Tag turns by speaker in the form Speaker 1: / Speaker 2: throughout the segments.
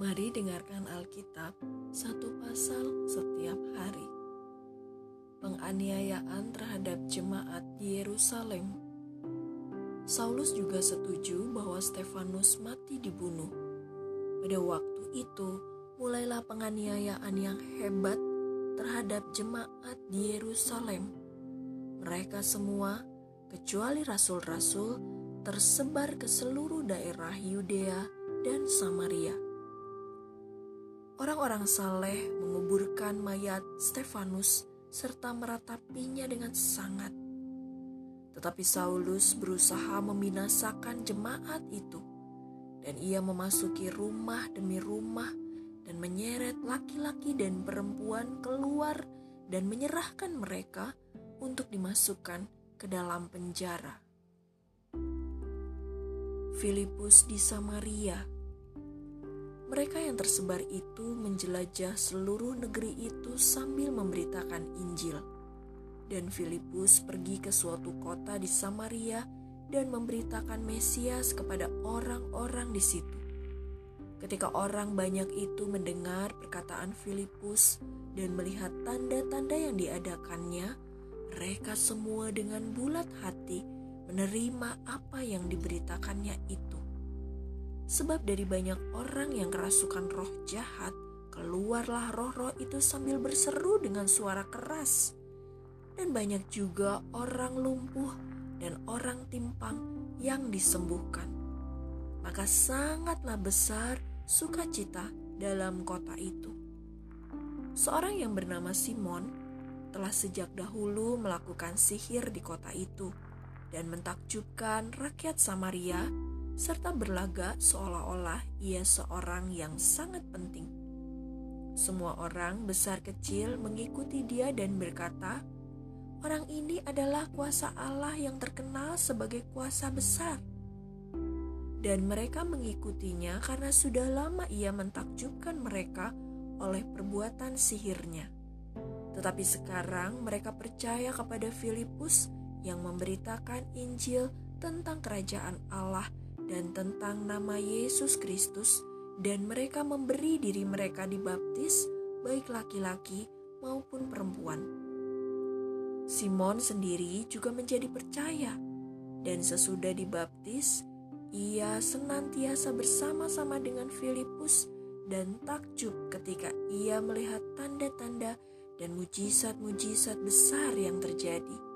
Speaker 1: Mari dengarkan Alkitab satu pasal setiap hari. Penganiayaan terhadap jemaat di Yerusalem. Saulus juga setuju bahwa Stefanus mati dibunuh. Pada waktu itu, mulailah penganiayaan yang hebat terhadap jemaat di Yerusalem. Mereka semua, kecuali rasul-rasul, tersebar ke seluruh daerah Yudea dan Samaria. Orang-orang saleh menguburkan mayat Stefanus serta meratapinya dengan sangat. Tetapi Saulus berusaha membinasakan jemaat itu, dan ia memasuki rumah demi rumah dan menyeret laki-laki dan perempuan keluar dan menyerahkan mereka untuk dimasukkan ke dalam penjara. Filipus di Samaria. Mereka yang tersebar itu menjelajah seluruh negeri itu sambil memberitakan Injil. Dan Filipus pergi ke suatu kota di Samaria dan memberitakan Mesias kepada orang-orang di situ. Ketika orang banyak itu mendengar perkataan Filipus dan melihat tanda-tanda yang diadakannya, mereka semua dengan bulat hati menerima apa yang diberitakannya itu. Sebab dari banyak orang yang kerasukan roh jahat, keluarlah roh-roh itu sambil berseru dengan suara keras. Dan banyak juga orang lumpuh dan orang timpang yang disembuhkan. Maka sangatlah besar sukacita dalam kota itu. Seorang yang bernama Simon telah sejak dahulu melakukan sihir di kota itu dan mentakjubkan rakyat Samaria serta berlagak seolah-olah ia seorang yang sangat penting. Semua orang besar kecil mengikuti dia dan berkata, "Orang ini adalah kuasa Allah yang terkenal sebagai kuasa besar." Dan mereka mengikutinya karena sudah lama ia mentakjubkan mereka oleh perbuatan sihirnya. Tetapi sekarang mereka percaya kepada Filipus yang memberitakan Injil tentang kerajaan Allah dan tentang nama Yesus Kristus, dan mereka memberi diri mereka dibaptis, baik laki-laki maupun perempuan. Simon sendiri juga menjadi percaya, dan sesudah dibaptis, ia senantiasa bersama-sama dengan Filipus dan takjub ketika ia melihat tanda-tanda dan mujizat-mujizat besar yang terjadi.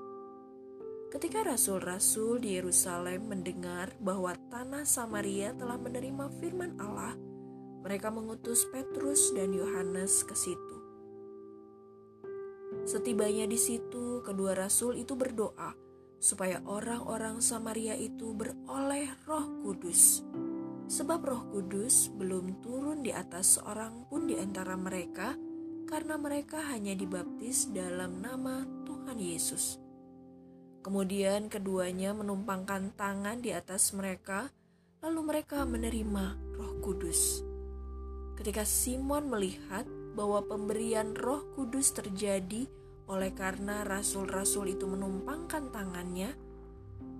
Speaker 1: Ketika rasul-rasul di Yerusalem mendengar bahwa tanah Samaria telah menerima firman Allah, mereka mengutus Petrus dan Yohanes ke situ. Setibanya di situ, kedua rasul itu berdoa supaya orang-orang Samaria itu beroleh Roh Kudus, sebab Roh Kudus belum turun di atas seorang pun di antara mereka, karena mereka hanya dibaptis dalam nama Tuhan Yesus. Kemudian keduanya menumpangkan tangan di atas mereka, lalu mereka menerima Roh Kudus. Ketika Simon melihat bahwa pemberian Roh Kudus terjadi oleh karena rasul-rasul itu menumpangkan tangannya,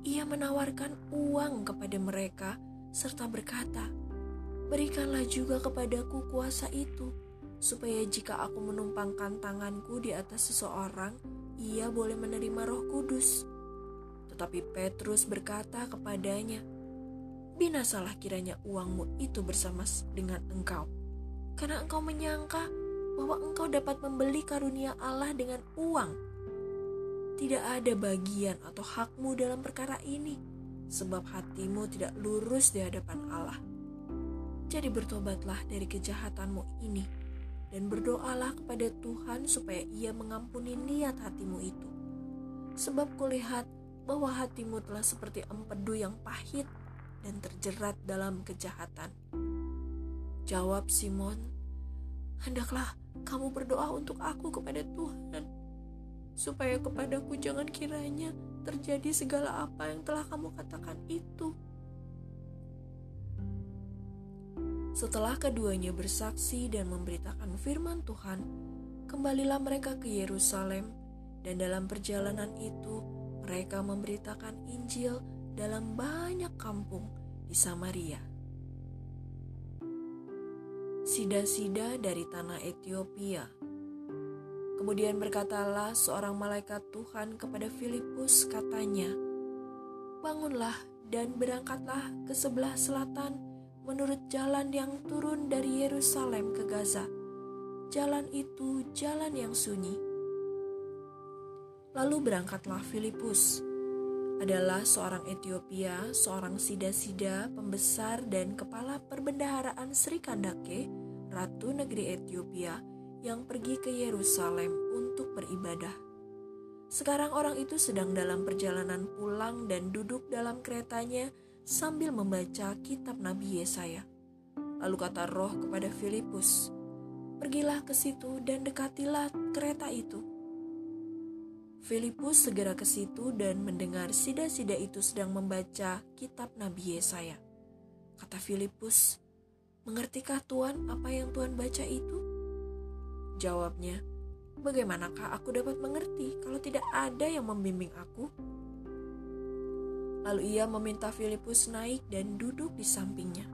Speaker 1: ia menawarkan uang kepada mereka serta berkata, "Berikanlah juga kepadaku kuasa itu, supaya jika aku menumpangkan tanganku di atas seseorang, ia boleh menerima Roh Kudus." Tetapi Petrus berkata kepadanya, Binasalah kiranya uangmu itu bersama dengan engkau, karena engkau menyangka bahwa engkau dapat membeli karunia Allah dengan uang. Tidak ada bagian atau hakmu dalam perkara ini, sebab hatimu tidak lurus di hadapan Allah. Jadi bertobatlah dari kejahatanmu ini, dan berdoalah kepada Tuhan supaya ia mengampuni niat hatimu itu. Sebab kulihat bahwa hatimu telah seperti empedu yang pahit dan terjerat dalam kejahatan. Jawab Simon, hendaklah kamu berdoa untuk aku kepada Tuhan, supaya kepadaku jangan kiranya terjadi segala apa yang telah kamu katakan itu. Setelah keduanya bersaksi dan memberitakan firman Tuhan, kembalilah mereka ke Yerusalem, dan dalam perjalanan itu mereka memberitakan Injil dalam banyak kampung di Samaria. sida-sida dari tanah Ethiopia. Kemudian berkatalah seorang malaikat Tuhan kepada Filipus katanya, Bangunlah dan berangkatlah ke sebelah selatan menurut jalan yang turun dari Yerusalem ke Gaza. Jalan itu jalan yang sunyi. Lalu berangkatlah Filipus, adalah seorang Ethiopia, seorang sida-sida, pembesar dan kepala perbendaharaan Sri Kandake, Ratu Negeri Ethiopia, yang pergi ke Yerusalem untuk beribadah. Sekarang orang itu sedang dalam perjalanan pulang dan duduk dalam keretanya sambil membaca kitab Nabi Yesaya. Lalu kata roh kepada Filipus, Pergilah ke situ dan dekatilah kereta itu. Filipus segera ke situ dan mendengar sida-sida itu sedang membaca kitab Nabi Yesaya. Kata Filipus, Mengertikah Tuhan apa yang Tuhan baca itu? Jawabnya, Bagaimanakah aku dapat mengerti kalau tidak ada yang membimbing aku? Lalu ia meminta Filipus naik dan duduk di sampingnya.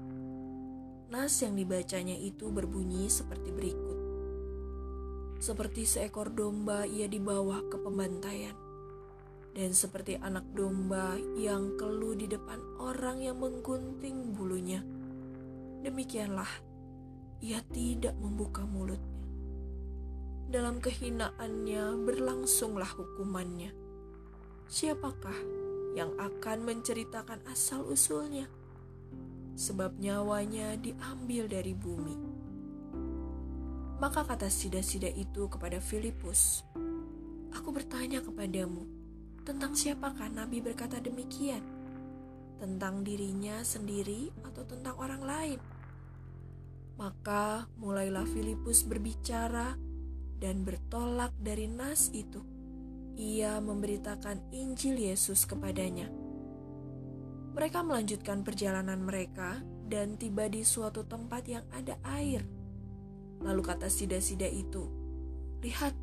Speaker 1: Nas yang dibacanya itu berbunyi seperti berikut. Seperti seekor domba ia dibawa ke pembantaian. Dan seperti anak domba yang keluh di depan orang yang menggunting bulunya. Demikianlah, ia tidak membuka mulutnya. Dalam kehinaannya berlangsunglah hukumannya. Siapakah yang akan menceritakan asal-usulnya? Sebab nyawanya diambil dari bumi. Maka kata sida-sida itu kepada Filipus, Aku bertanya kepadamu, tentang siapakah Nabi berkata demikian? Tentang dirinya sendiri atau tentang orang lain? Maka mulailah Filipus berbicara dan bertolak dari nas itu. Ia memberitakan Injil Yesus kepadanya. Mereka melanjutkan perjalanan mereka dan tiba di suatu tempat yang ada air. Lalu kata sida-sida itu, "Lihat,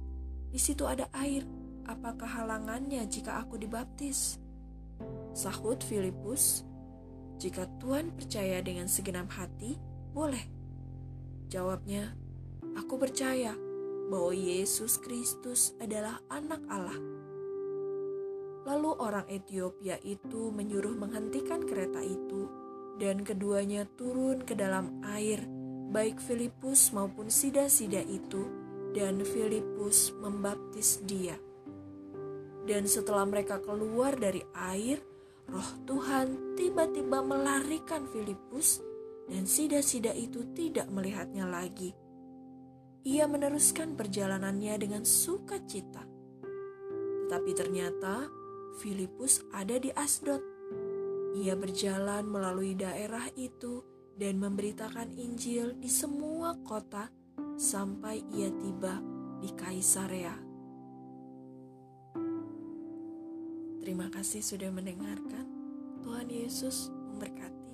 Speaker 1: di situ ada air. Apakah halangannya jika aku dibaptis?" Sahut Filipus, "Jika Tuhan percaya dengan segenap hati, boleh." Jawabnya, "Aku percaya bahwa Yesus Kristus adalah Anak Allah." Lalu orang Ethiopia itu menyuruh menghentikan kereta itu, dan keduanya turun ke dalam air baik Filipus maupun sida-sida itu, dan Filipus membaptis dia. Dan setelah mereka keluar dari air, roh Tuhan tiba-tiba melarikan Filipus, dan sida-sida itu tidak melihatnya lagi. Ia meneruskan perjalanannya dengan sukacita. Tetapi ternyata Filipus ada di Asdod. Ia berjalan melalui daerah itu dan memberitakan Injil di semua kota sampai ia tiba di Kaisarea. Terima kasih sudah mendengarkan. Tuhan Yesus memberkati.